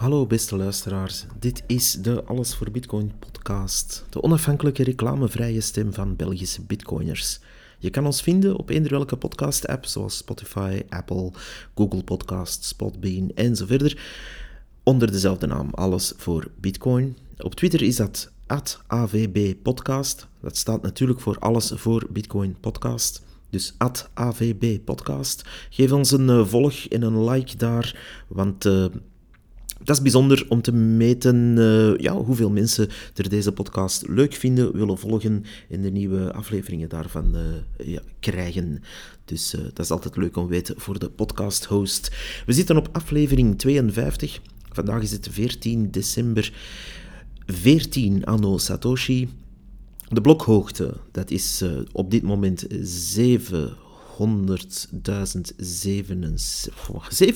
Hallo beste luisteraars, dit is de Alles voor Bitcoin podcast, de onafhankelijke reclamevrije stem van Belgische bitcoiners. Je kan ons vinden op eender welke podcast-app zoals Spotify, Apple, Google Podcasts, Spotbean en zo verder, onder dezelfde naam Alles voor Bitcoin. Op Twitter is dat @avbpodcast. Dat staat natuurlijk voor Alles voor Bitcoin podcast. Dus AVB Podcast. Geef ons een uh, volg en een like daar, want uh, dat is bijzonder om te meten uh, ja, hoeveel mensen er deze podcast leuk vinden, willen volgen en de nieuwe afleveringen daarvan ja, krijgen. Dus dat is altijd leuk om te weten voor de podcast host. We zitten op aflevering 52. Vandaag is het 14 december. 14 anno Satoshi. De blokhoogte, dat is op dit moment 700.787. 767.385.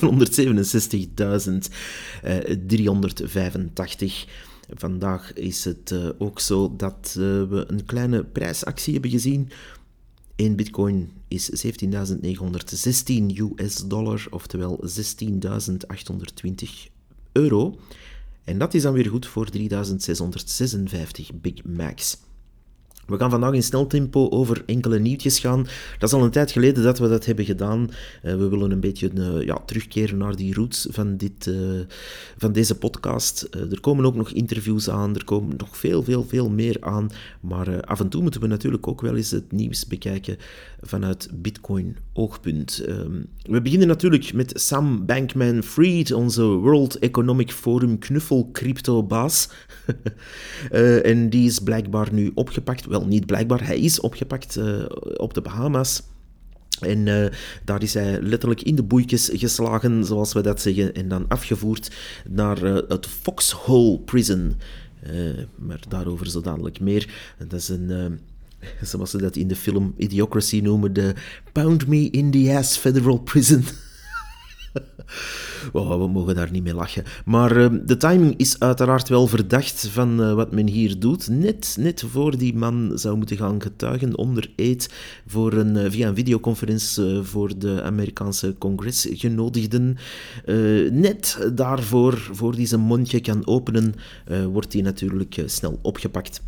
Vandaag is het uh, ook zo dat uh, we een kleine prijsactie hebben gezien. 1 bitcoin is 17.916 US dollar, oftewel 16.820 euro. En dat is dan weer goed voor 3656 Big Macs. We gaan vandaag in snel tempo over enkele nieuwtjes gaan. Dat is al een tijd geleden dat we dat hebben gedaan. Uh, we willen een beetje uh, ja, terugkeren naar die roots van, dit, uh, van deze podcast. er komen ook nog interviews aan, er komen nog veel, veel, veel meer aan. Maar af en toe moeten we natuurlijk ook wel eens het nieuws bekijken vanuit Bitcoin-oogpunt. Ehm, we beginnen natuurlijk met Sam Bankman-Fried, onze World Economic Forum knuffel-crypto-baas. en die is blijkbaar nu opgepakt wel niet blijkbaar, hij is opgepakt uh, op de Bahama's. En uh, daar is hij letterlijk in de boeikjes geslagen, zoals we dat zeggen, en dan afgevoerd naar uh, het Foxhole Prison. maar daarover zo dadelijk meer. Dat is een zoals ze dat in de film Idiocracy noemen, de Pound Me in the Ass Federal Prison. we mogen daar niet mee lachen. Maar uh, de timing is uiteraard wel verdacht van uh, wat men hier doet. Net, net voor die man zou moeten gaan getuigen onder eed voor een, uh, via een videoconferentie voor de Amerikaanse congresgenodigden. net daarvoor, voor die zijn mondje kan openen, wordt hij natuurlijk snel opgepakt.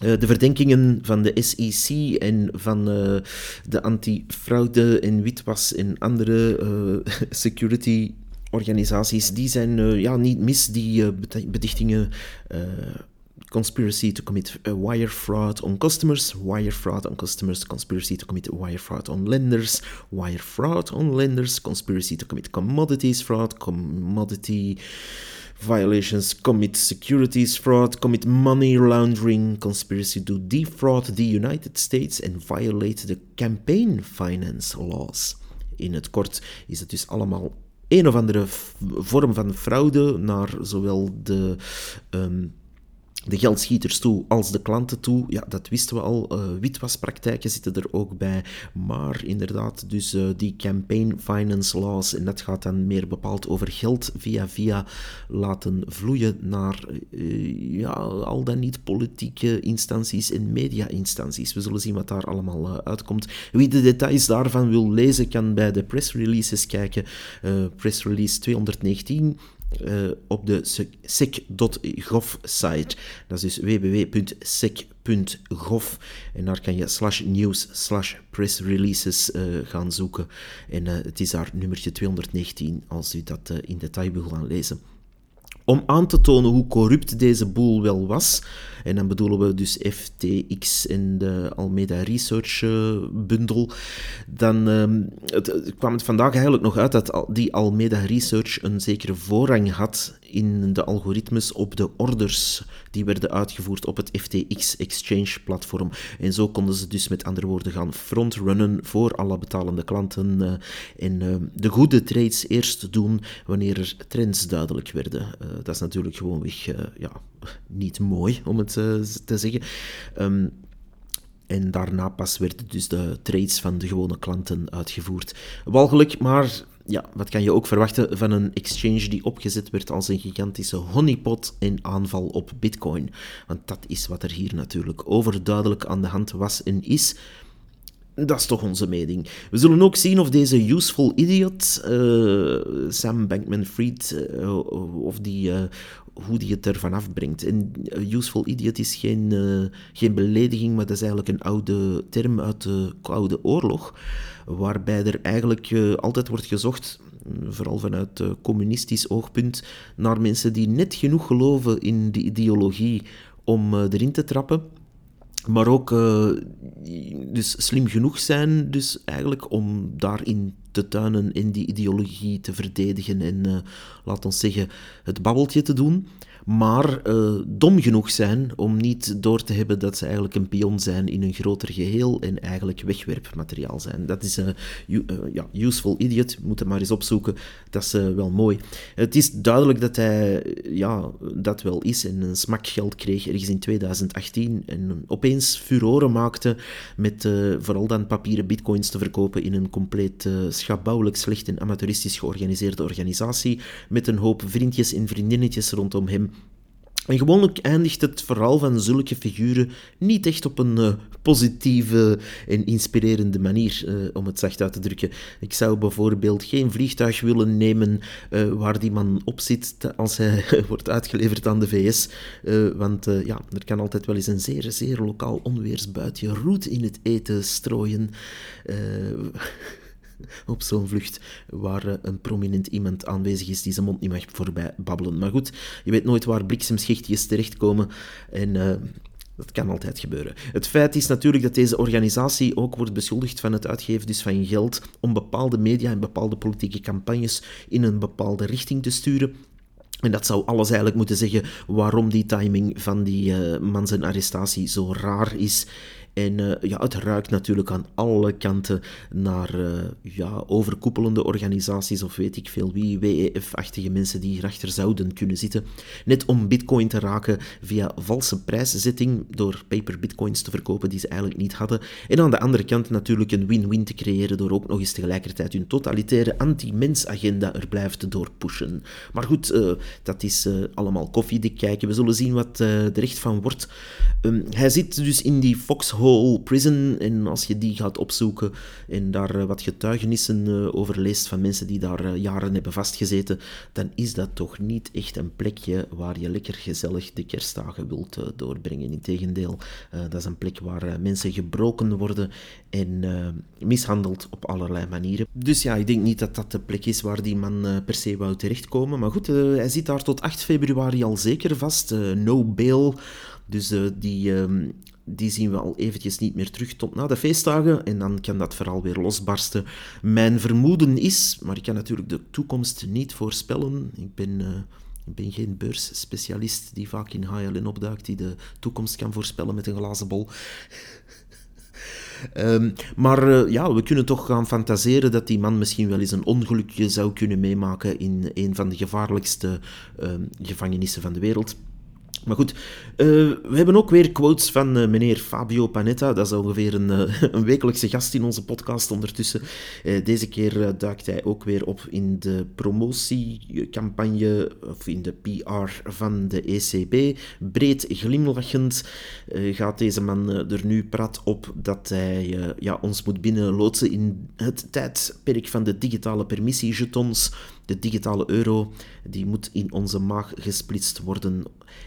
Uh, de verdenkingen van de SEC en van uh, de antifraude en witwas en andere uh, security organisaties, die zijn ja, niet mis, die bedichtingen conspiracy to commit wire fraud on customers, wire fraud on customers, conspiracy to commit wire fraud on lenders, wire fraud on lenders, conspiracy to commit commodities fraud, commodity violations, commit securities fraud, commit money laundering, conspiracy to defraud the United States and violate the campaign finance laws. In het kort is het dus allemaal een of andere vorm van fraude naar zowel de um, de geldschieters toe als de klanten toe. Ja, dat wisten we al. Uh, witwaspraktijken zitten er ook bij. Maar inderdaad, dus uh, die campaign finance laws, en dat gaat dan meer bepaald over geld via via laten vloeien naar uh, ja, al dan niet politieke instanties en media-instanties. We zullen zien wat daar allemaal uitkomt. Wie de details daarvan wil lezen, kan bij de press releases kijken. press release 219 uh, op de sec.gov site. Dat is dus www.sec.gov en daar kan je slash news slash press releases uh, gaan zoeken. En uh, het is daar nummertje 219 als u dat in detail wil gaan lezen. Om aan te tonen hoe corrupt deze boel wel was, en dan bedoelen we dus FTX en de Almeida Research uh, bundel, dan het, kwam het vandaag eigenlijk nog uit dat die Almeida Research een zekere voorrang had in de algoritmes op de orders die werden uitgevoerd op het FTX Exchange platform. En zo konden ze dus met andere woorden gaan frontrunnen voor alle betalende klanten uh, en uh, de goede trades eerst doen wanneer er trends duidelijk werden. Uh, dat is natuurlijk gewoonweg ja, niet mooi, om het te zeggen. Um, en daarna pas werden dus de trades van de gewone klanten uitgevoerd. Walgelijk, maar ja, wat kan je ook verwachten van een exchange die opgezet werd als een gigantische honeypot in aanval op Bitcoin? Want dat is wat er hier natuurlijk overduidelijk aan de hand was en is. Dat is toch onze mening. We zullen ook zien of deze useful idiot, uh, Sam Bankman-Fried, uh, of die, uh, hoe die het ervan afbrengt. En useful idiot is geen, geen belediging, maar dat is eigenlijk een oude term uit de Koude Oorlog, waarbij er eigenlijk altijd wordt gezocht vooral vanuit communistisch oogpunt, naar mensen die net genoeg geloven in de ideologie om erin te trappen maar ook uh, dus slim genoeg zijn, dus eigenlijk om daarin te tuinen, in die ideologie te verdedigen en, uh, laat ons zeggen, het babbeltje te doen maar uh, dom genoeg zijn om niet door te hebben dat ze eigenlijk een pion zijn in een groter geheel en eigenlijk wegwerpmateriaal zijn. Dat is uh, ja, useful idiot, moet het maar eens opzoeken. Dat is wel mooi. Het is duidelijk dat hij ja, dat wel is en een smak geld kreeg ergens in 2018 en opeens furoren maakte met vooral dan papieren bitcoins te verkopen in een compleet schabouwelijk slecht en amateuristisch georganiseerde organisatie met een hoop vriendjes en vriendinnetjes rondom hem en gewoonlijk eindigt het verhaal van zulke figuren niet echt op een uh, positieve en inspirerende manier, uh, om het zacht uit te drukken. Ik zou bijvoorbeeld geen vliegtuig willen nemen uh, waar die man op zit als hij wordt uitgeleverd aan de VS. want ja, er kan altijd wel eens een zeer, zeer lokaal onweersbuitje roet in het eten strooien op zo'n vlucht waar eh, een prominent iemand aanwezig is die zijn mond niet mag voorbij babbelen. Maar goed, je weet nooit waar bliksemschichtjes terechtkomen en... Uh, dat kan altijd gebeuren. Het feit is natuurlijk dat deze organisatie ook wordt beschuldigd van het uitgeven dus van geld om bepaalde media en bepaalde politieke campagnes in een bepaalde richting te sturen. En dat zou alles eigenlijk moeten zeggen waarom die timing van die uh, man zijn arrestatie zo raar is en uh, ja, het ruikt natuurlijk aan alle kanten naar uh, ja, overkoepelende organisaties of weet ik veel wie, WEF-achtige mensen die hierachter zouden kunnen zitten. Net om bitcoin te raken via valse prijszetting door paper bitcoins te verkopen die ze eigenlijk niet hadden. En aan de andere kant natuurlijk een win-win te creëren door ook nog eens tegelijkertijd hun totalitaire anti-mens-agenda er blijft doorpushen. Maar goed, uh, dat is allemaal koffiedik kijken. We zullen zien wat er echt van wordt. Um, hij zit dus in die Foxhole Prison. En als je die gaat opzoeken en daar eh, wat getuigenissen eh, over leest van mensen die daar eh, jaren hebben vastgezeten, dan is dat toch niet echt een plekje waar je lekker gezellig de kerstdagen wilt doorbrengen. Integendeel, dat is een plek waar mensen gebroken worden en mishandeld op allerlei manieren. Dus ja, ik denk niet dat dat de plek is waar die man per se wou terechtkomen. Maar goed, hij zit daar tot 8 februari al zeker vast. no bail. Dus die, ehm, die zien we al eventjes niet meer terug tot na de feestdagen en dan kan dat verhaal weer losbarsten. Mijn vermoeden is, maar ik kan natuurlijk de toekomst niet voorspellen. Ik ben, uh, ik ben geen beursspecialist die vaak in HLN opduikt, die de toekomst kan voorspellen met een glazen bol. Um, maar uh, ja, we kunnen toch gaan fantaseren dat die man misschien wel eens een ongelukje zou kunnen meemaken in een van de gevaarlijkste uh, gevangenissen van de wereld. Maar goed, uh, we hebben ook weer quotes van uh, meneer Fabio Panetta. Dat is ongeveer een, uh, een wekelijkse gast in onze podcast ondertussen. deze keer duikt hij ook weer op in de promotiecampagne, of in de PR van de ECB. Breed glimlachend gaat deze man er nu prat op dat hij ja, ons moet binnenloodsen in het tijdperk van de digitale permissiejetons. De digitale euro die moet in onze maag gesplitst worden.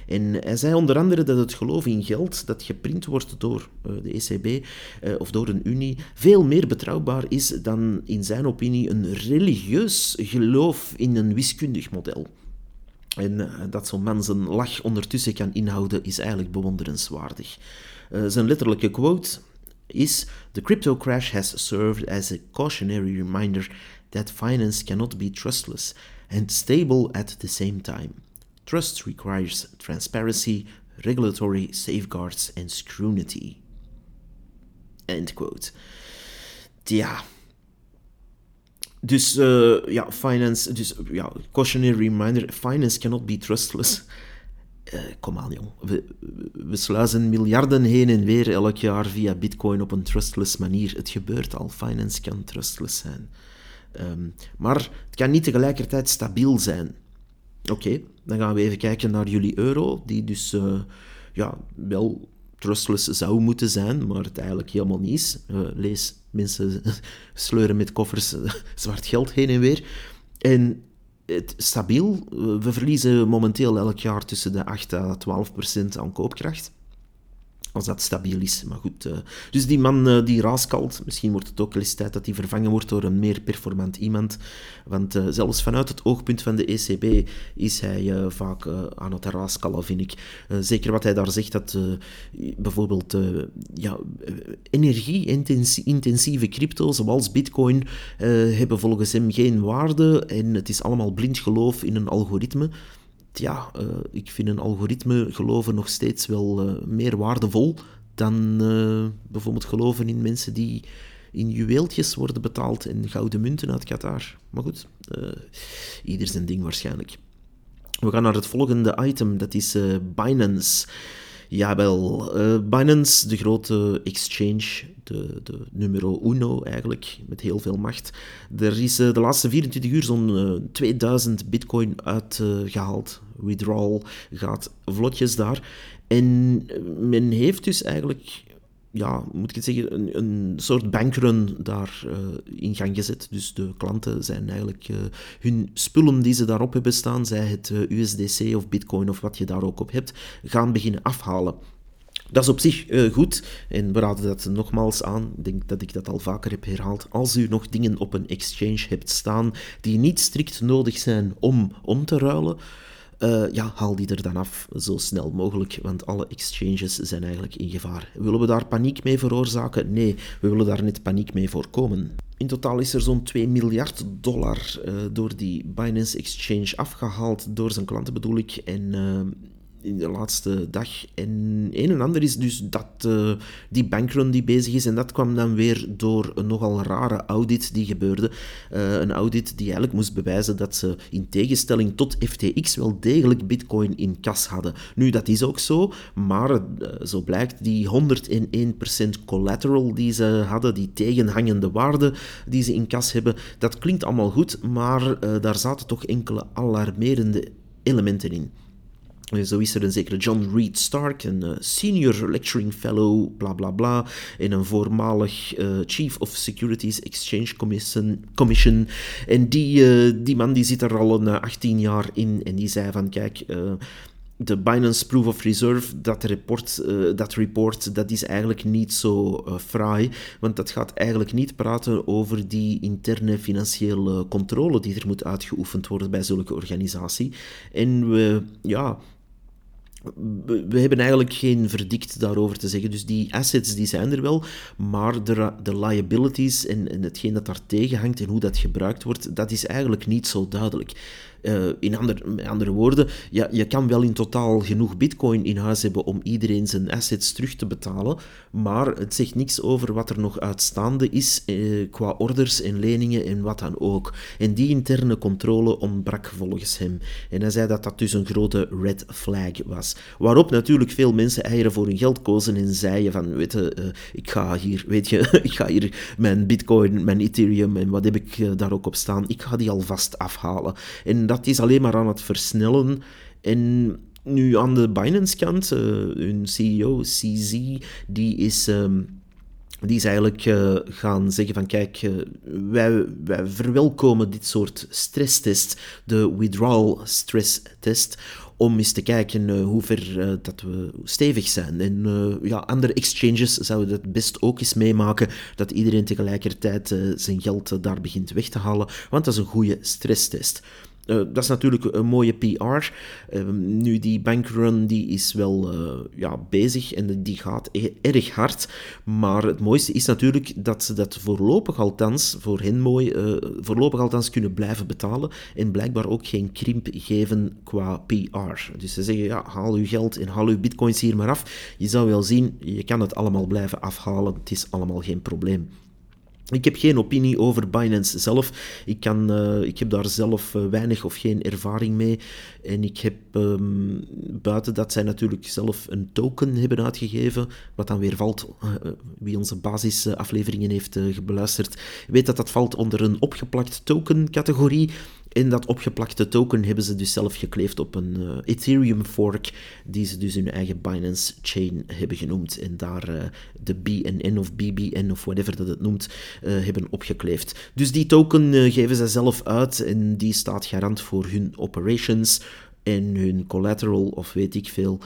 En hij zei onder andere dat het geloof in geld dat geprint wordt door uh, de ECB uh, of door een unie veel meer betrouwbaar is dan in zijn opinie een religieus geloof in een wiskundig model. En uh, dat zo'n man zijn lach ondertussen kan inhouden is eigenlijk bewonderenswaardig. zijn letterlijke quote is: The crypto crash has served as a cautionary reminder that finance cannot be trustless and stable at the same time. Trust requires transparency, regulatory safeguards and scrutiny. End quote. Ja. Dus uh, ja, finance, dus ja, cautionary reminder, finance cannot be trustless. Uh, kom aan, jong. We, we sluizen miljarden heen en weer elk jaar via bitcoin op een trustless manier. Het gebeurt al. Finance kan trustless zijn. Um, maar het kan niet tegelijkertijd stabiel zijn. Oké, dan gaan we even kijken naar jullie euro, die dus uh, ja, wel trustless zou moeten zijn, maar het eigenlijk helemaal niet is. lees, mensen sleuren met koffers zwart geld heen en weer. En het, stabiel. We verliezen momenteel elk jaar tussen de 8 à 12 procent aan koopkracht als dat stabiel is. Maar goed, uh, dus die man uh, die raaskalt, misschien wordt het ook wel eens tijd dat hij vervangen wordt door een meer performant iemand. Want uh, zelfs vanuit het oogpunt van de ECB is hij vaak aan het raaskallen, vind ik. zeker wat hij daar zegt, dat bijvoorbeeld ja, energie-intensieve crypto, zoals bitcoin, hebben volgens hem geen waarde en het is allemaal blind geloof in een algoritme ja, uh, ik vind een algoritme geloven nog steeds wel uh, meer waardevol dan uh, bijvoorbeeld geloven in mensen die in juweeltjes worden betaald en gouden munten uit Qatar. Maar goed, ieder zijn ding waarschijnlijk. We gaan naar het volgende item, dat is Binance. Jawel, uh, Binance, de grote exchange, de, de numero uno eigenlijk, met heel veel macht. Er is uh, de laatste 24 uur zo'n uh, 2000 bitcoin uitgehaald. Withdrawal gaat vlotjes daar. En men heeft dus eigenlijk ja, moet ik het zeggen, een, een soort bankrun daar uh, in gang gezet. Dus de klanten zijn eigenlijk uh, hun spullen die ze daarop hebben staan, zij het eh, USDC of Bitcoin of wat je daar ook op hebt, gaan beginnen afhalen. Dat is op zich goed en we raden dat nogmaals aan. Ik denk dat ik dat al vaker heb herhaald. Als u nog dingen op een exchange hebt staan die niet strikt nodig zijn om om te ruilen, uh, ja, haal die er dan af zo snel mogelijk, want alle exchanges zijn eigenlijk in gevaar. Willen we daar paniek mee veroorzaken? Nee, we willen daar net paniek mee voorkomen. In totaal is er zo'n 2 miljard dollar uh, door die Binance Exchange afgehaald, door zijn klanten bedoel ik. En uh, in de laatste dag. En een en ander is dus dat uh, die bankrun die bezig is. En dat kwam dan weer door een nogal rare audit die gebeurde. Uh, een audit die eigenlijk moest bewijzen dat ze in tegenstelling tot FTX wel degelijk bitcoin in kas hadden. Nu, dat is ook zo. Maar uh, zo blijkt, die 101% collateral die ze hadden, die tegenhangende waarde die ze in kas hebben, dat klinkt allemaal goed. Maar daar zaten toch enkele alarmerende elementen in. Zo is er een zekere John Reed Stark, een uh, senior lecturing fellow, bla bla bla, en een voormalig uh, chief of Securities Exchange Commission. commission. En die, uh, die man die zit er al een 18 jaar in en die zei van kijk, de Binance Proof of Reserve, dat report, dat report, dat is eigenlijk niet zo fraai, want dat gaat eigenlijk niet praten over die interne financiële controle die er moet uitgeoefend worden bij zulke organisatie. En we, ja, we hebben eigenlijk geen verdict daarover te zeggen. Dus die assets die zijn er wel, maar de, de liabilities en, en hetgeen dat daar tegen hangt en hoe dat gebruikt wordt, dat is eigenlijk niet zo duidelijk. Uh, in ander, andere woorden, ja, je kan wel in totaal genoeg bitcoin in huis hebben om iedereen zijn assets terug te betalen, maar het zegt niks over wat er nog uitstaande is uh, qua orders en leningen en wat dan ook. En die interne controle ontbrak volgens hem. En hij zei dat dat dus een grote red flag was. Waarop natuurlijk veel mensen eieren voor hun geld kozen en zeiden van, weet je, uh, ik ga hier, weet je, ik ga hier mijn bitcoin, mijn ethereum en wat heb ik daar ook op staan, ik ga die alvast afhalen. En dat is alleen maar aan het versnellen. En nu aan de Binance-kant, uh, hun CEO, CZ, die is... Um, die is eigenlijk uh, gaan zeggen van kijk, uh, wij, wij verwelkomen dit soort stresstest, de withdrawal stress test, om eens te kijken hoe ver dat we stevig zijn. En ja, andere exchanges zouden dat best ook eens meemaken, dat iedereen tegelijkertijd zijn geld daar begint weg te halen, want dat is een goede stresstest. Uh, dat is natuurlijk een mooie PR. Uh, nu, die bankrun die is wel uh, ja, bezig en die gaat e erg hard. Maar het mooiste is natuurlijk dat ze dat voorlopig althans, voor hen mooi, voorlopig althans kunnen blijven betalen. En blijkbaar ook geen krimp geven qua PR. Dus ze zeggen, ja, haal uw geld en haal uw bitcoins hier maar af. Je zou wel zien, je kan het allemaal blijven afhalen. Het is allemaal geen probleem. Ik heb geen opinie over Binance zelf. Ik, kan, uh, ik heb daar zelf uh, weinig of geen ervaring mee. En ik heb um, buiten dat zij natuurlijk zelf een token hebben uitgegeven, wat dan weer valt, uh, wie onze basisafleveringen heeft beluisterd, weet dat dat valt onder een opgeplakt token-categorie. En dat opgeplakte token hebben ze dus zelf gekleefd op een uh, Ethereum fork, die ze dus hun eigen Binance Chain hebben genoemd. En daar uh, de BNN of BBN of whatever dat het noemt, uh, hebben opgekleefd. Dus die token geven ze zelf uit en die staat garant voor hun operations en hun collateral of weet ik veel.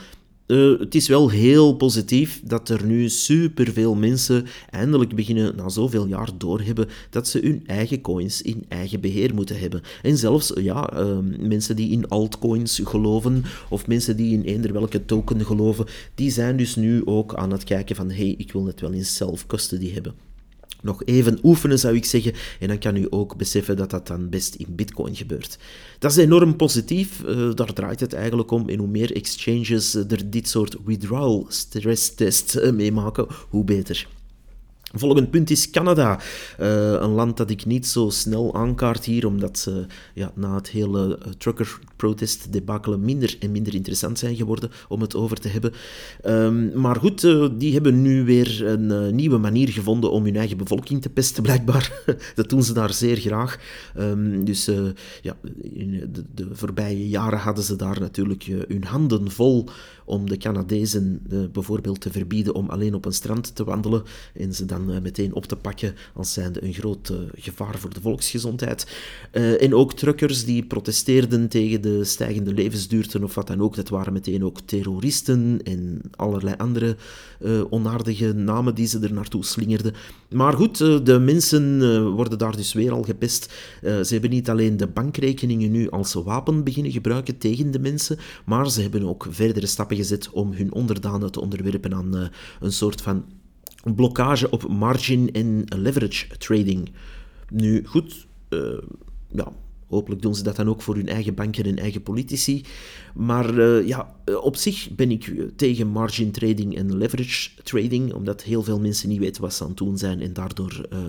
Uh, het is wel heel positief dat er nu superveel mensen eindelijk beginnen na zoveel jaar doorhebben dat ze hun eigen coins in eigen beheer moeten hebben. En zelfs ja, uh, mensen die in altcoins geloven of mensen die in eender welke token geloven, die zijn dus nu ook aan het kijken van hey, ik wil het wel in self-custody hebben nog even oefenen, zou ik zeggen. En dan kan u ook beseffen dat dat dan best in Bitcoin gebeurt. Dat is enorm positief. Uh, daar draait het eigenlijk om. En hoe meer exchanges er dit soort withdrawal stress tests uh, meemaken, hoe beter. Volgend punt is Canada. Uh, een land dat ik niet zo snel aankaart hier, omdat ze ja, na het hele uh, trucker protest debakkelen minder en minder interessant zijn geworden om het over te hebben. Um, maar goed, uh, die hebben nu weer een nieuwe manier gevonden om hun eigen bevolking te pesten, blijkbaar. dat doen ze daar zeer graag. Um, dus ja, in de, de, voorbije jaren hadden ze daar natuurlijk hun handen vol om de Canadezen bijvoorbeeld te verbieden om alleen op een strand te wandelen en ze eh, meteen op te pakken als zijnde een groot eh, gevaar voor de volksgezondheid. Eh, en ook truckers die protesteerden tegen de stijgende levensduurte of wat dan ook, dat waren meteen ook terroristen en allerlei andere onaardige namen die ze er naartoe slingerden. Maar goed, de mensen worden daar dus weer al gepest. ze hebben niet alleen de bankrekeningen nu als wapen beginnen gebruiken tegen de mensen, maar ze hebben ook verdere stappen gezet om hun onderdanen te onderwerpen aan een soort van blokkage op margin en leverage trading. Nu goed, uh, ja, hopelijk doen ze dat dan ook voor hun eigen banken en eigen politici. Maar uh, ja, op zich ben ik tegen margin trading en leverage trading, omdat heel veel mensen niet weten wat ze aan het doen zijn en daardoor uh,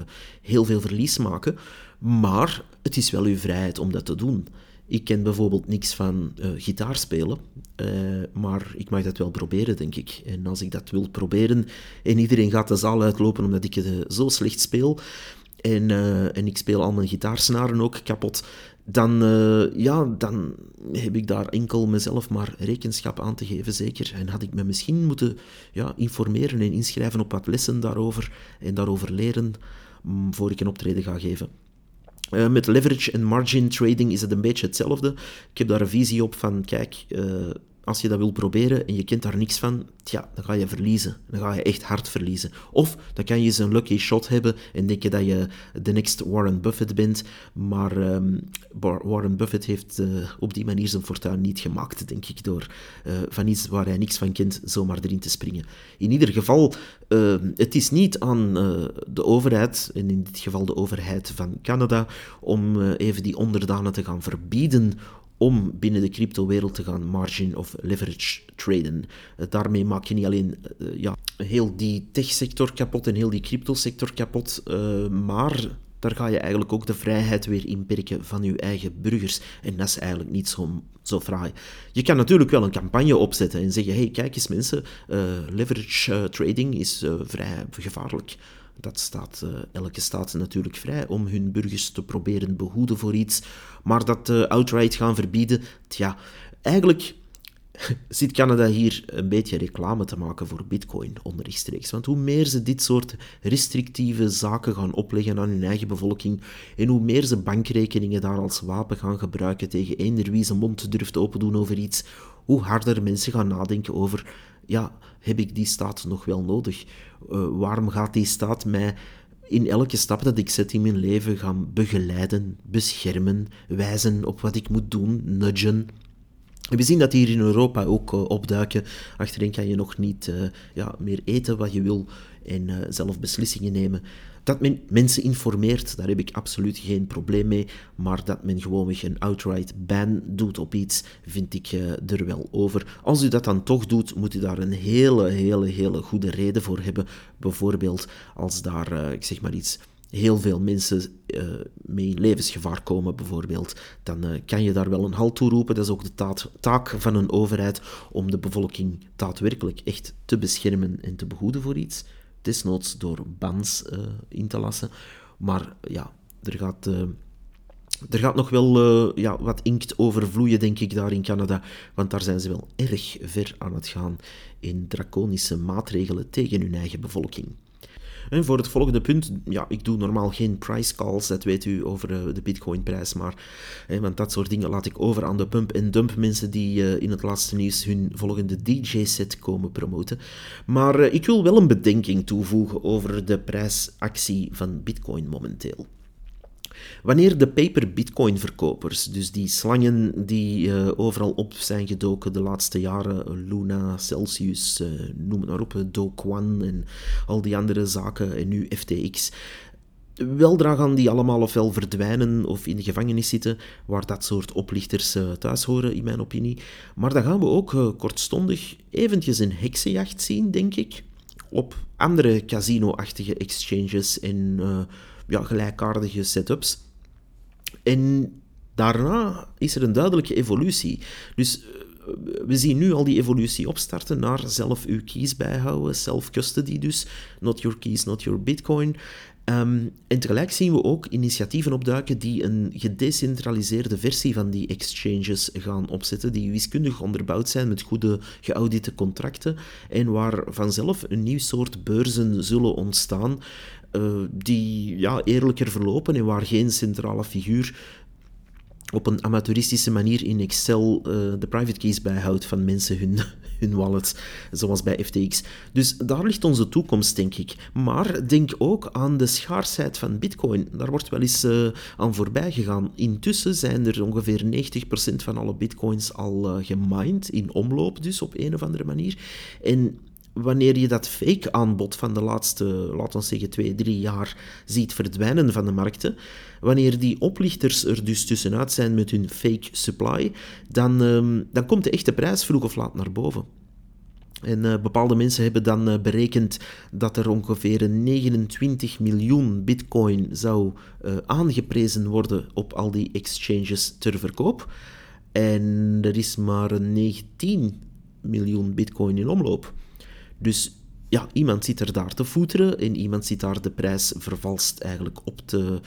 heel veel verlies maken. Maar het is wel uw vrijheid om dat te doen. Ik ken bijvoorbeeld niks van uh, gitaar spelen, uh, maar ik mag dat wel proberen, denk ik. En als ik dat wil proberen en iedereen gaat de zaal uitlopen omdat ik het uh, zo slecht speel, en, en ik speel al mijn gitaarsnaren ook kapot, dan, ja, dan heb ik daar enkel mezelf maar rekenschap aan te geven, zeker. En had ik me misschien moeten ja, informeren en inschrijven op wat lessen daarover en daarover leren, mm, voor ik een optreden ga geven. Uh, met leverage en margin trading is het een beetje hetzelfde. Ik heb daar een visie op van, kijk, uh, als je dat wil proberen en je kent daar niks van, tja, dan ga je verliezen. Dan ga je echt hard verliezen. Of dan kan je eens een lucky shot hebben en denken dat je de next Warren Buffett bent. Maar um, Warren Buffett heeft uh, op die manier zijn fortuin niet gemaakt, denk ik, door uh, van iets waar hij niks van kent zomaar erin te springen. In ieder geval, uh, het is niet aan de overheid, en in dit geval de overheid van Canada, om even die onderdanen te gaan verbieden om binnen de cryptowereld te gaan margin of leverage traden. Eh, daarmee maak je niet alleen uh, ja, heel die techsector kapot en heel die cryptosector kapot, uh, maar daar ga je eigenlijk ook de vrijheid weer inperken van je eigen burgers. En dat is eigenlijk niet zo, zo fraai. Je kan natuurlijk wel een campagne opzetten en zeggen, hey, kijk eens mensen, leverage trading is vrij gevaarlijk. Dat staat uh, elke staat natuurlijk vrij om hun burgers te proberen behoeden voor iets. Maar dat uh, outright gaan verbieden, tja, eigenlijk zit Canada hier een beetje reclame te maken voor Bitcoin onrechtstreeks. Want hoe meer ze dit soort restrictieve zaken gaan opleggen aan hun eigen bevolking en hoe meer ze bankrekeningen daar als wapen gaan gebruiken tegen eender wie zijn mond durft open doen over iets, hoe harder mensen gaan nadenken over ja, heb ik die staat nog wel nodig? Uh, waarom gaat die staat mij in elke stap dat ik zet in mijn leven gaan begeleiden, beschermen, wijzen op wat ik moet doen, nudgen? We zien dat hier in Europa ook uh, opduiken. Achterin kan je nog niet uh, ja, meer eten wat je wil en zelf beslissingen nemen. Dat men mensen informeert, daar heb ik absoluut geen probleem mee. Maar dat men gewoonweg een outright ban doet op iets, vind ik uh, er wel over. Als u dat dan toch doet, moet u daar een hele, hele, hele goede reden voor hebben. Bijvoorbeeld als daar, uh, ik zeg maar iets, heel veel mensen uh, mee in levensgevaar komen, bijvoorbeeld, dan kan je daar wel een halt toe roepen. Dat is ook de taak van een overheid om de bevolking daadwerkelijk echt te beschermen en te behoeden voor iets desnoods door bans uh, in te lassen. Maar ja, er gaat uh, Er gaat nog wel uh, ja, wat inkt overvloeien, denk ik, daar in Canada. Want daar zijn ze wel erg ver aan het gaan in draconische maatregelen tegen hun eigen bevolking. En voor het volgende punt, ja, ik doe normaal geen price calls, dat weet u, over uh, de bitcoinprijs, maar, hè, want dat soort dingen laat ik over aan de pump en dump mensen die uh, in het laatste nieuws hun volgende DJ-set komen promoten. Maar uh, ik wil wel een bedenking toevoegen over de prijsactie van bitcoin momenteel. Wanneer de paper bitcoin verkopers, dus die slangen die uh, overal op zijn gedoken de laatste jaren, Luna, Celsius, uh, noem het maar op, Do Kwon en al die andere zaken en nu FTX, Weldra gaan die allemaal ofwel verdwijnen of in de gevangenis zitten, waar dat soort oplichters uh, thuis horen, in mijn opinie. Maar dan gaan we ook kortstondig eventjes een heksenjacht zien, denk ik, op andere casino-achtige exchanges en ja, gelijkaardige setups. En daarna is er een duidelijke evolutie. Dus eh, we zien nu al die evolutie opstarten naar zelf uw keys bijhouden, self-custody dus, not your keys, not your bitcoin. Um, en tegelijk zien we ook initiatieven opduiken die een gedecentraliseerde versie van die exchanges gaan opzetten, die wiskundig onderbouwd zijn met goede geaudite contracten en waar vanzelf een nieuw soort beurzen zullen ontstaan, uh, die ja, eerlijker verlopen en waar geen centrale figuur op een amateuristische manier in Excel uh, de private keys bijhoudt van mensen hun, hun wallets, zoals bij FTX. Dus daar ligt onze toekomst, denk ik. Maar denk ook aan de schaarsheid van Bitcoin. Daar wordt wel eens uh, aan voorbij gegaan. Intussen zijn er ongeveer 90% van alle Bitcoins al uh, gemined, in omloop dus, op een of andere manier. En wanneer je dat fake aanbod van de laatste, laten we zeggen, twee, drie jaar ziet verdwijnen van de markten, wanneer die oplichters er dus tussenuit zijn met hun fake supply, dan, um, dan komt de echte prijs vroeg of laat naar boven. En uh, bepaalde mensen hebben dan uh, berekend dat er ongeveer 29 miljoen bitcoin zou uh, aangeprezen worden op al die exchanges ter verkoop. En er is maar 19 miljoen bitcoin in omloop. Dus ja, iemand zit er daar te voeteren en iemand zit daar de prijs vervalst eigenlijk op te...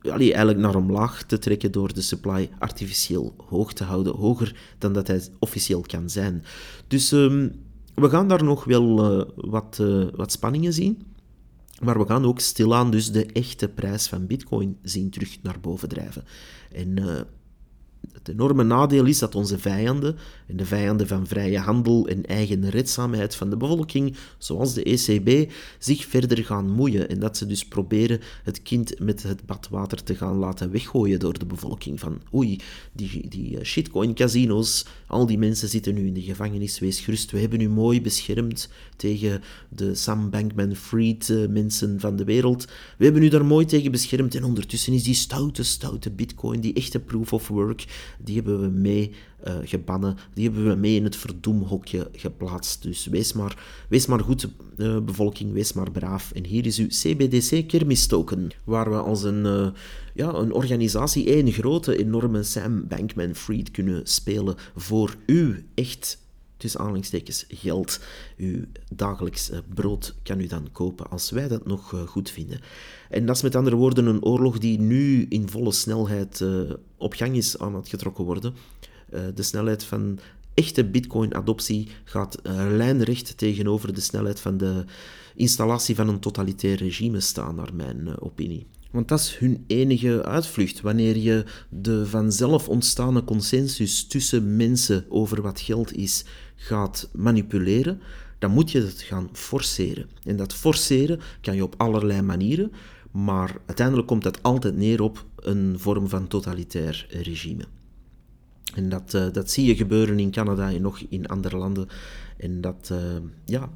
Allee, eigenlijk naar omlaag te trekken door de supply artificieel hoog te houden, hoger dan dat hij officieel kan zijn. Dus um, we gaan daar nog wel uh, wat, uh, wat spanningen zien. Maar we gaan ook stilaan dus de echte prijs van bitcoin zien terug naar boven drijven. En uh, het enorme nadeel is dat onze vijanden, en de vijanden van vrije handel en eigen redzaamheid van de bevolking, zoals de ECB, zich verder gaan moeien en dat ze dus proberen het kind met het badwater te gaan laten weggooien door de bevolking. Van oei, die, die shitcoin casino's, al die mensen zitten nu in de gevangenis, wees gerust, we hebben u mooi beschermd tegen de Sam Bankman-Fried eh, mensen van de wereld. We hebben u daar mooi tegen beschermd en ondertussen is die stoute, stoute bitcoin, die echte proof of work, die hebben we mee uh, gebannen. Die hebben we mee in het verdoemhokje geplaatst. Dus wees maar, wees maar goed, uh, bevolking, wees maar braaf. En hier is uw CBDC kermistoken, waar we als een, uh, ja, een organisatie één grote, enorme Sam Bankman-Fried kunnen spelen voor u echt tussen aanhalingstekens geld. Uw dagelijks brood kan u dan kopen als wij dat nog goed vinden. En dat is met andere woorden een oorlog die nu in volle snelheid op gang is aan het getrokken worden. De snelheid van echte bitcoin-adoptie gaat lijnrecht tegenover de snelheid van de installatie van een totalitair regime staan, naar mijn opinie. Want dat is hun enige uitvlucht. Wanneer je de vanzelf ontstaande consensus tussen mensen over wat geld is gaat manipuleren, dan moet je het gaan forceren. En dat forceren kan je op allerlei manieren, maar uiteindelijk komt dat altijd neer op een vorm van totalitair regime. En dat, uh, dat zie je gebeuren in Canada en nog in andere landen. En dat, uh, ja,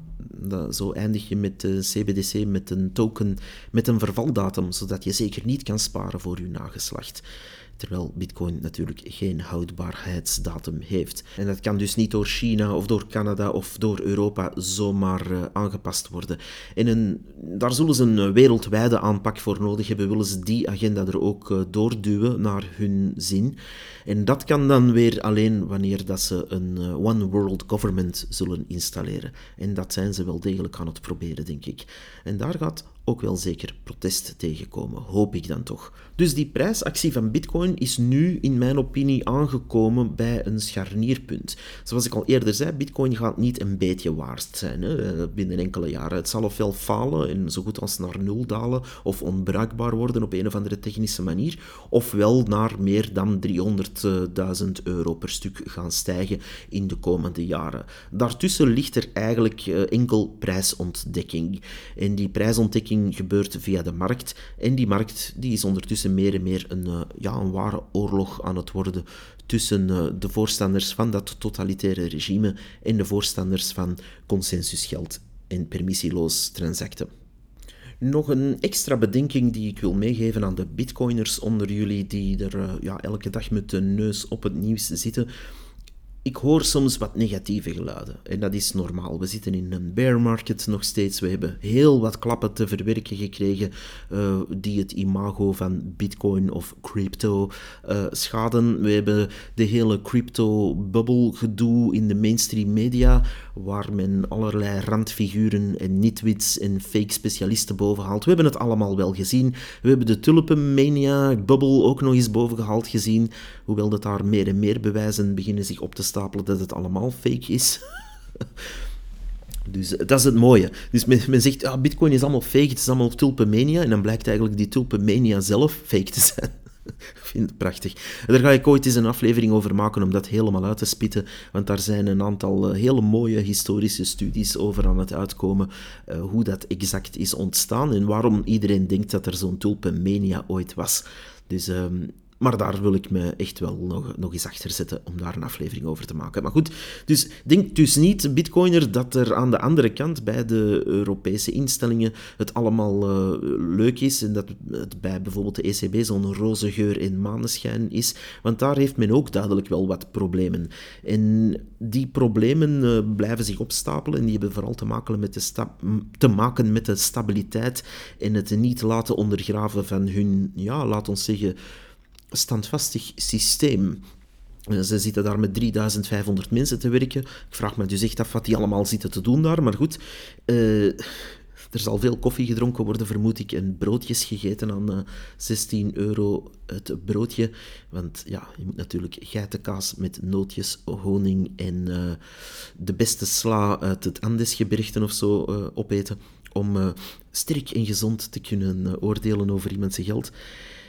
zo eindig je met de CBDC met een token met een vervaldatum, zodat je zeker niet kan sparen voor je nageslacht terwijl Bitcoin natuurlijk geen houdbaarheidsdatum heeft. En dat kan dus niet door China of door Canada of door Europa zomaar uh, aangepast worden. En daar zullen ze een wereldwijde aanpak voor nodig hebben, willen ze die agenda er ook uh, doorduwen naar hun zin. En dat kan dan weer alleen wanneer dat ze een uh, one world government zullen installeren. En dat zijn ze wel degelijk aan het proberen, denk ik. En daar gaat ook wel zeker protest tegenkomen, hoop ik dan toch. Dus die prijsactie van Bitcoin is nu, in mijn opinie, aangekomen bij een scharnierpunt. Zoals ik al eerder zei, Bitcoin gaat niet een beetje waard zijn hè, binnen enkele jaren. Het zal ofwel falen en zo goed als naar nul dalen, of onbruikbaar worden op een of andere technische manier, ofwel naar meer dan 300.000 euro per stuk gaan stijgen in de komende jaren. Daartussen ligt er eigenlijk eh, enkel prijsontdekking. En die prijsontdekking gebeurt via de markt. En die markt die is ondertussen meer en meer een, eh, ja, een ware oorlog aan het worden tussen eh, de voorstanders van dat totalitaire regime en de voorstanders van consensusgeld en permissieloos transacten. Nog een extra bedenking die ik wil meegeven aan de bitcoiners onder jullie die er ja, elke dag met de neus op het nieuws zitten ik hoor soms wat negatieve geluiden. En dat is normaal. We zitten in een bear market nog steeds. We hebben heel wat klappen te verwerken gekregen uh, die het imago van bitcoin of crypto uh, schaden. We hebben de hele crypto-bubble gedoe in de mainstream media, waar men allerlei randfiguren en nitwits en fake specialisten bovenhaalt. We hebben het allemaal wel gezien. We hebben de tulpenmania-bubble ook nog eens bovengehaald gezien, hoewel dat daar meer en meer bewijzen beginnen zich op te stapelen dat het allemaal fake is. Dus eh, dat is het mooie. Dus men, zegt, ah, bitcoin is allemaal fake, het is allemaal tulpenmania. En dan blijkt eigenlijk die tulpenmania zelf fake te zijn. Ik vind het prachtig. Daar ga ik ooit eens een aflevering over maken om dat helemaal uit te spitten. Want daar zijn een aantal eh, hele mooie historische studies over aan het uitkomen. Uh, hoe dat exact is ontstaan en waarom iedereen denkt dat er zo'n tulpenmania ooit was. Dus um, maar daar wil ik me echt wel nog, nog eens achter zetten om daar een aflevering over te maken. Maar goed, dus denk dus niet, bitcoiner, dat er aan de andere kant bij de Europese instellingen het allemaal uh, leuk is en dat het bij bijvoorbeeld de ECB zo'n roze geur in maneschijn is. Want daar heeft men ook duidelijk wel wat problemen. En die problemen uh, blijven zich opstapelen en die hebben vooral te maken met de, te maken met de stabiliteit en het niet laten ondergraven van hun, ja, laat ons zeggen standvastig systeem. Eh, ze zitten daar met 3500 mensen te werken. Ik vraag me dus echt af wat die allemaal zitten te doen daar. Maar goed, uh, er zal veel koffie gedronken worden, vermoed ik, en broodjes gegeten aan uh, eh, 16 euro het broodje. Want ja, je moet natuurlijk geitenkaas met nootjes, honing en de beste sla uit het Andesgebergten of zo opeten. Om sterk en gezond te kunnen oordelen over iemands geld.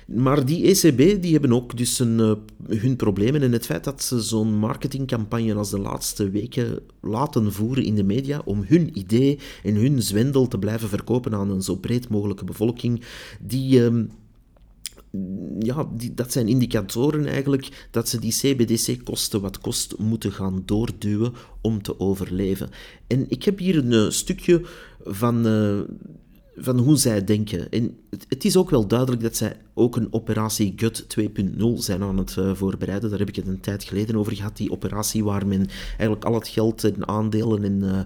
Maar die ECB die hebben ook dus een, uh, hun problemen. En het feit dat ze zo'n marketingcampagne als de laatste weken laten voeren in de media om hun idee en hun zwendel te blijven verkopen aan een zo breed mogelijke bevolking, die... Uh, ja, die, dat zijn indicatoren eigenlijk dat ze die CBDC kosten wat kost moeten gaan doorduwen om te overleven. En ik heb hier een uh, stukje van uh, van hoe zij denken. En het, is ook wel duidelijk dat zij ook een operatie GUT 2.0 zijn aan het uh, voorbereiden. Daar heb ik het een tijd geleden over gehad, die operatie waar men eigenlijk al het geld en aandelen en uh,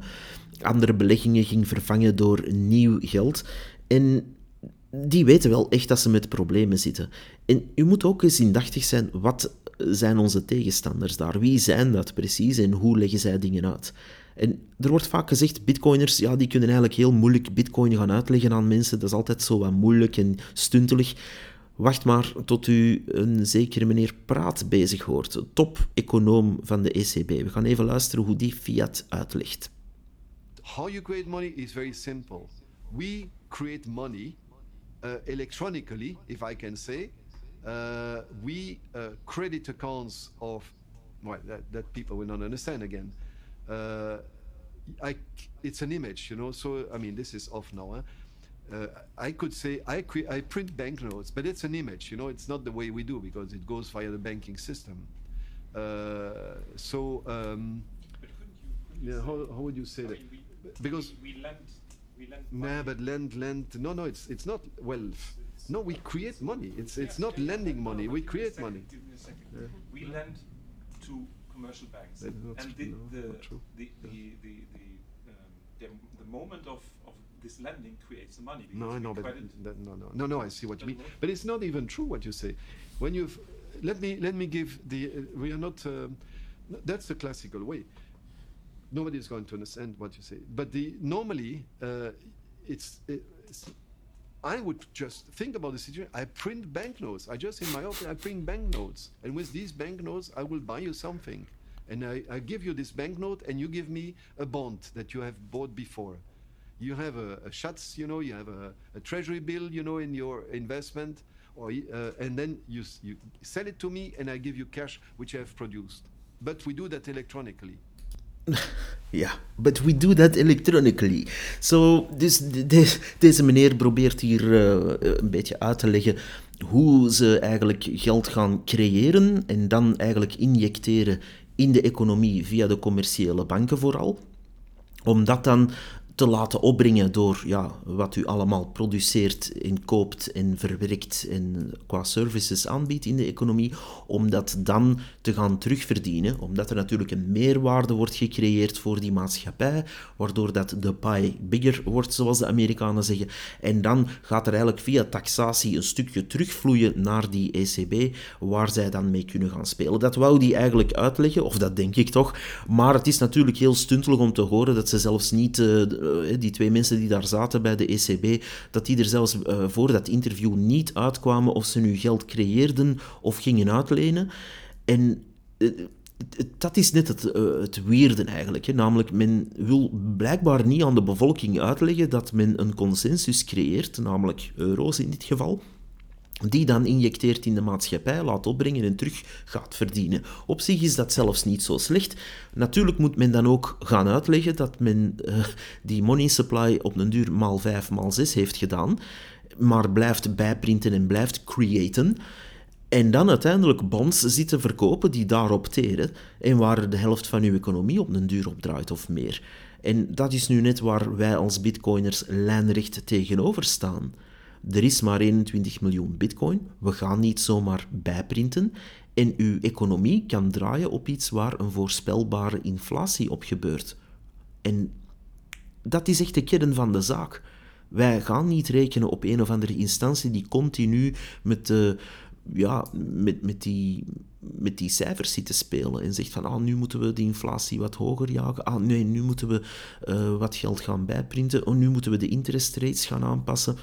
andere beleggingen ging vervangen door nieuw geld. En die weten wel echt dat ze met problemen zitten. En u moet ook eens indachtig zijn, wat zijn onze tegenstanders daar? Wie zijn dat precies en hoe leggen zij dingen uit? En er wordt vaak gezegd, bitcoiners, ja, die kunnen eigenlijk heel moeilijk bitcoin gaan uitleggen aan mensen. Dat is altijd zo wat moeilijk en stuntelig. Wacht maar tot u een zekere meneer Praat bezig hoort, top-econoom van de ECB. We gaan even luisteren hoe die fiat uitlegt. How you create money is very simple. We create money uh, electronically, if I can say. Uh, we uh, credit accounts of, well, that, that people will not understand again. Uh, I, it's an image, you know. So I mean, this is off now. Huh? Uh, I could say I, I print banknotes, but it's an image, you know. It's not the way we do because it goes via the banking system. Uh, so, um, but couldn't you, couldn't yeah, how, how would you say I that? Mean, we, because we, we lend, we lend. Nah, but lend, lend. No, no, it's it's not wealth. It's no, we create money. It's it's yeah, not yeah, lending money. We create money. We lend to commercial banks. and the, the, the, the, the, the, um, the, the moment of, of this lending creates the money. No, no, but that, no, no, no, no. I see what you mean. But it's not even true what you say. When you've let me let me give the uh, we are not. Um, that's the classical way. Nobody is going to understand what you say. But the normally uh, it's, it's I would just think about the situation. I print banknotes. I just in my office I print banknotes, and with these banknotes I will buy you something, and I, I give you this banknote, and you give me a bond that you have bought before. You have a, a you know, you have a, a treasury bill, you know, in your investment, or uh, and then you you sell it to me, and I give you cash which I have produced. But we do that electronically. Ja, but we do that electronically. So, dus de, deze meneer probeert hier uh, een beetje uit te leggen hoe ze eigenlijk geld gaan creëren en dan eigenlijk injecteren in de economie via de commerciële banken vooral. Om dat dan te laten opbrengen door ja, wat u allemaal produceert en koopt en verwerkt en qua services aanbiedt in de economie, om dat dan te gaan terugverdienen, omdat er natuurlijk een meerwaarde wordt gecreëerd voor die maatschappij, waardoor dat de pie bigger wordt, zoals de Amerikanen zeggen. En dan gaat er eigenlijk via taxatie een stukje terugvloeien naar die ECB, waar zij dan mee kunnen gaan spelen. Dat wou die eigenlijk uitleggen, of dat denk ik toch, maar het is natuurlijk heel stuntelig om te horen dat ze zelfs niet... Eh, die twee mensen die daar zaten bij de ECB, dat die er zelfs uh, voor dat interview niet uitkwamen of ze nu geld creëerden of gingen uitlenen. En uh, dat is net het, het weerde eigenlijk. Hè. Namelijk, men wil blijkbaar niet aan de bevolking uitleggen dat men een consensus creëert, namelijk euro's in dit geval die dan injecteert in de maatschappij, laat opbrengen en terug gaat verdienen. Op zich is dat zelfs niet zo slecht. Natuurlijk moet men dan ook gaan uitleggen dat men uh, die money supply op een duur maal 5, maal 6 heeft gedaan, maar blijft bijprinten en blijft creëren. En dan uiteindelijk bonds zitten verkopen die daarop teren en waar de helft van uw economie op een duur op draait of meer. En dat is nu net waar wij als bitcoiners lijnrecht tegenover staan. Er is maar 21 miljoen bitcoin. We gaan niet zomaar bijprinten. En uw economie kan draaien op iets waar een voorspelbare inflatie op gebeurt. En dat is echt de kern van de zaak. Wij gaan niet rekenen op een of andere instantie die continu met, de, ja, met, met, die, met die cijfers zit te spelen en zegt van ah, nu moeten we de inflatie wat hoger jagen. Ah, nee, nu moeten we uh, wat geld gaan bijprinten. Oh, nu moeten we de interest rates gaan aanpassen.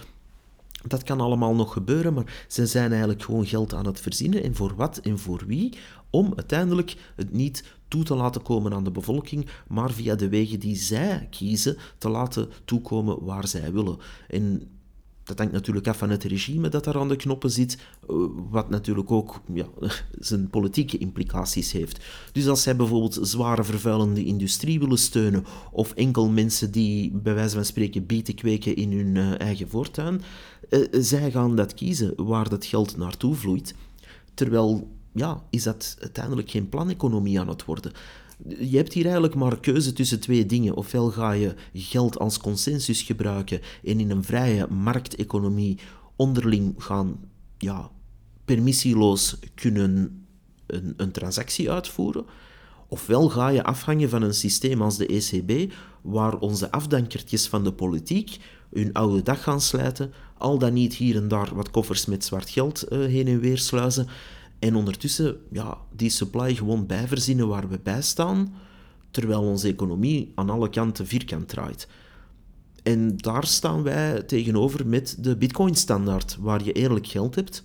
Dat kan allemaal nog gebeuren, maar ze zijn eigenlijk gewoon geld aan het verzinnen. En voor wat en voor wie? Om uiteindelijk het niet toe te laten komen aan de bevolking, maar via de wegen die zij kiezen te laten toekomen waar zij willen. En dat hangt natuurlijk af van het regime dat daar aan de knoppen zit, eh, wat natuurlijk ook ja, zijn politieke implicaties heeft. Dus als zij bijvoorbeeld zware vervuilende industrie willen steunen, of enkel mensen die bij wijze van spreken bieten kweken in hun eh, eigen voortuin, uh, zij gaan dat kiezen waar dat geld naartoe vloeit. Terwijl, ja, is dat uiteindelijk geen planeconomie aan het worden. Je hebt hier eigenlijk maar keuze tussen twee dingen. Ofwel ga je geld als consensus gebruiken en in een vrije markteconomie onderling gaan ja, permissieloos kunnen een, een transactie uitvoeren. Ofwel ga je afhangen van een systeem als de ECB, waar onze afdankertjes van de politiek hun oude dag gaan slijten, al dan niet hier en daar wat koffers met zwart geld uh, heen en weer sluizen, en ondertussen ja, die supply gewoon bijverzinnen waar we bij staan, terwijl onze economie aan alle kanten vierkant draait. En daar staan wij tegenover met de Bitcoin-standaard, waar je eerlijk geld hebt,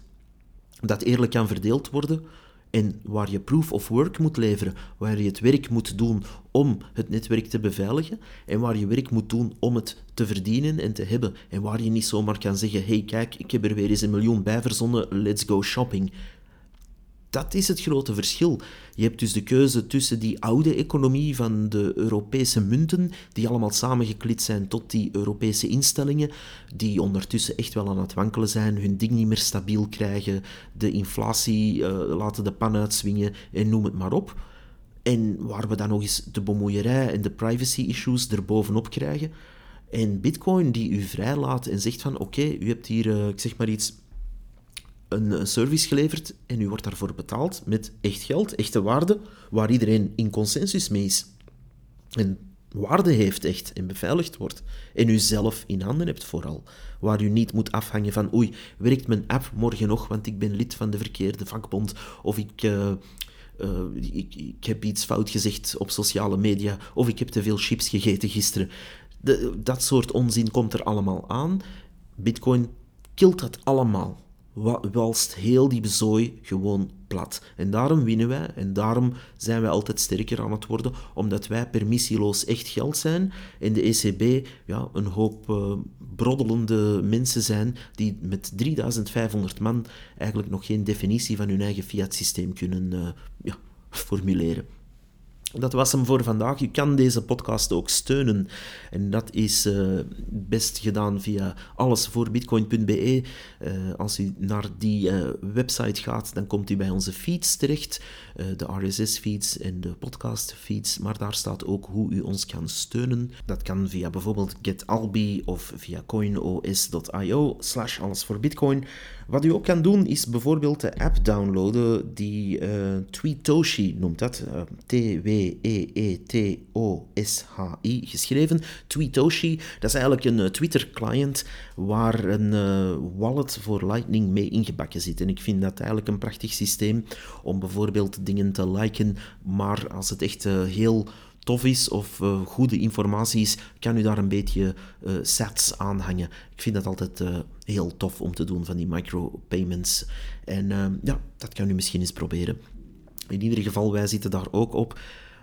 dat eerlijk kan verdeeld worden en waar je proof of work moet leveren, waar je het werk moet doen om het netwerk te beveiligen en waar je werk moet doen om het te verdienen en te hebben. En waar je niet zomaar kan zeggen, hey kijk, ik heb er weer eens een miljoen bij verzonnen, let's go shopping dat is het grote verschil. Je hebt dus de keuze tussen die oude economie van de Europese munten, die allemaal samengeklit zijn tot die Europese instellingen, die ondertussen echt wel aan het wankelen zijn, hun ding niet meer stabiel krijgen, de inflatie uh, laten de pan uitswingen en noem het maar op. En waar we dan nog eens de bemoeierij en de privacy issues erbovenop krijgen. En Bitcoin die u vrijlaat en zegt van oké, u hebt hier, uh, ik zeg maar iets, een service geleverd en u wordt daarvoor betaald met echt geld, echte waarde, waar iedereen in consensus mee is. En waarde heeft echt en beveiligd wordt. En u zelf in handen hebt vooral. Waar u niet moet afhangen van oei, werkt mijn app morgen nog, want ik ben lid van de verkeerde vakbond. Of ik, uh, uh, ik, heb iets fout gezegd op sociale media. Of ik heb te veel chips gegeten gisteren. Dat soort onzin komt er allemaal aan. Bitcoin kilt dat allemaal. Walst heel die bezooi gewoon plat. En daarom winnen wij en daarom zijn wij altijd sterker aan het worden, omdat wij permissieloos echt geld zijn en de ECB ja, een hoop uh, broddelende mensen zijn die met 3500 man eigenlijk nog geen definitie van hun eigen fiat-systeem kunnen uh, ja, formuleren. Dat was hem voor vandaag. Je kan deze podcast ook steunen. En dat is uh, best gedaan via allesvoorbitcoin.be. Uh, als u naar die uh, website gaat, dan komt u bij onze feeds terecht. de RSS-feeds en de podcast-feeds. Maar daar staat ook hoe u ons kan steunen. Dat kan via bijvoorbeeld GetAlbi of via coinos.io slash allesvoorbitcoin. Wat u ook kan doen, is bijvoorbeeld de app downloaden die Tweetoshi noemt dat. T-W E-E-T-O-S-H-I geschreven. Tweetoshi, dat is eigenlijk een eh, Twitter-client waar een uh, wallet voor Lightning mee ingebakken zit. En ik vind dat eigenlijk een prachtig systeem om bijvoorbeeld dingen te liken, maar als het echt uh, heel tof is of uh, goede informatie is, kan u daar een beetje uh, sats aan hangen. Ik vind dat altijd uh, heel tof om te doen van die micropayments. En ja, dat kan u misschien eens proberen. In ieder geval, wij zitten daar ook op.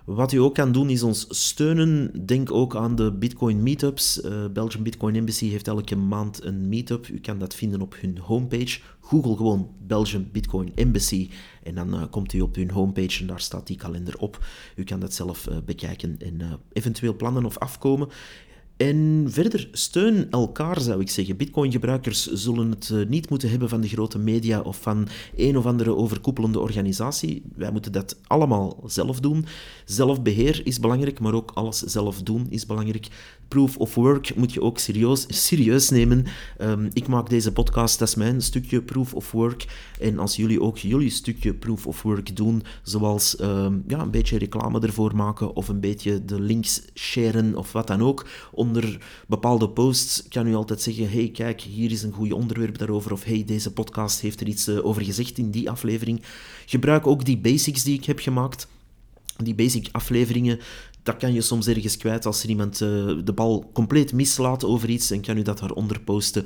Wat u ook kan doen is ons steunen. Denk ook aan de Bitcoin Meetups. Uh, Belgian Bitcoin Embassy heeft elke maand een meetup. U kan dat vinden op hun homepage. Google gewoon Belgian Bitcoin Embassy en dan uh, komt u op hun homepage en daar staat die kalender op. U kan dat zelf uh, bekijken en eventueel plannen of afkomen. En verder, steun elkaar zou ik zeggen. Bitcoin-gebruikers zullen het eh, niet moeten hebben van de grote media of van een of andere overkoepelende organisatie. Wij moeten dat allemaal zelf doen. Zelfbeheer is belangrijk, maar ook alles zelf doen is belangrijk. Proof of work moet je ook serieus, serieus nemen. Um, ik maak deze podcast, dat is mijn stukje proof of work. En als jullie ook jullie stukje proof of work doen, zoals um, ja, een beetje reclame ervoor maken of een beetje de links sharen of wat dan ook, onder bepaalde posts kan u altijd zeggen, hey kijk, hier is een goed onderwerp daarover, of hey, deze podcast heeft er iets uh, over gezegd in die aflevering. Gebruik ook die basics die ik heb gemaakt. Die basic afleveringen, dat kan je soms ergens kwijt als er iemand uh, de bal compleet mislaat over iets en kan u dat daaronder posten.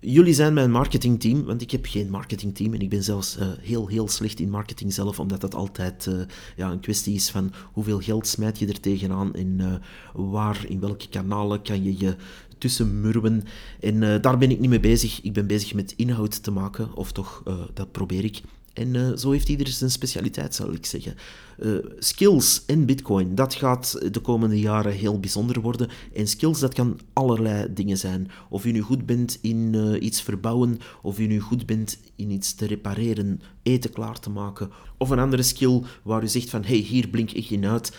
Jullie zijn mijn marketingteam, want ik heb geen marketingteam en ik ben zelfs uh, heel, heel slecht in marketing zelf, omdat dat altijd uh, ja, een kwestie is van hoeveel geld smijt je er tegenaan en uh, waar, in welke kanalen kan je je tussen murwen. En daar ben ik niet mee bezig. Ik ben bezig met inhoud te maken, of toch, dat probeer ik. En uh, zo heeft ieder zijn specialiteit, zal ik zeggen. Uh, skills en Bitcoin, dat gaat de komende jaren heel bijzonder worden. En skills, dat kan allerlei dingen zijn. Of u nu goed bent in uh, iets verbouwen, of u nu goed bent in iets te repareren, eten klaar te maken. Of een andere skill waar u zegt van, hey, hier blink ik in uit.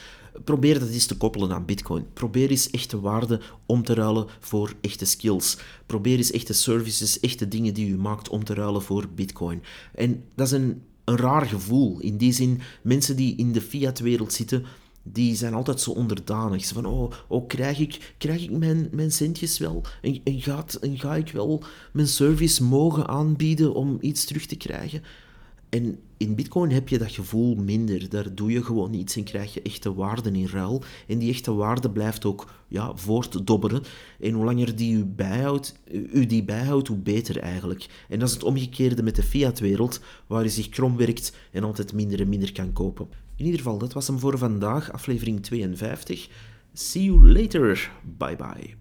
Probeer dat eens te koppelen aan Bitcoin. Probeer eens echte waarde om te ruilen voor echte skills. Probeer eens echte services, echte dingen die u maakt om te ruilen voor Bitcoin. En dat is een, een raar gevoel. In die zin, mensen die in de fiat-wereld zitten, die zijn altijd zo onderdanig. Ze van, oh, oh krijg ik, krijg ik mijn, mijn centjes wel? En, en, en ga ik wel mijn service mogen aanbieden om iets terug te krijgen? En in Bitcoin heb je dat gevoel minder. Daar doe je gewoon iets en krijg je echte waarde in ruil. En die echte waarde blijft ook ja, voortdobberen. En hoe langer die u, bijhoudt, u die bijhoudt, hoe beter eigenlijk. En dat is het omgekeerde met de fiat-wereld, waar je zich krom werkt en altijd minder en minder kan kopen. In ieder geval, dat was hem voor vandaag, aflevering 52. See you later. Bye bye.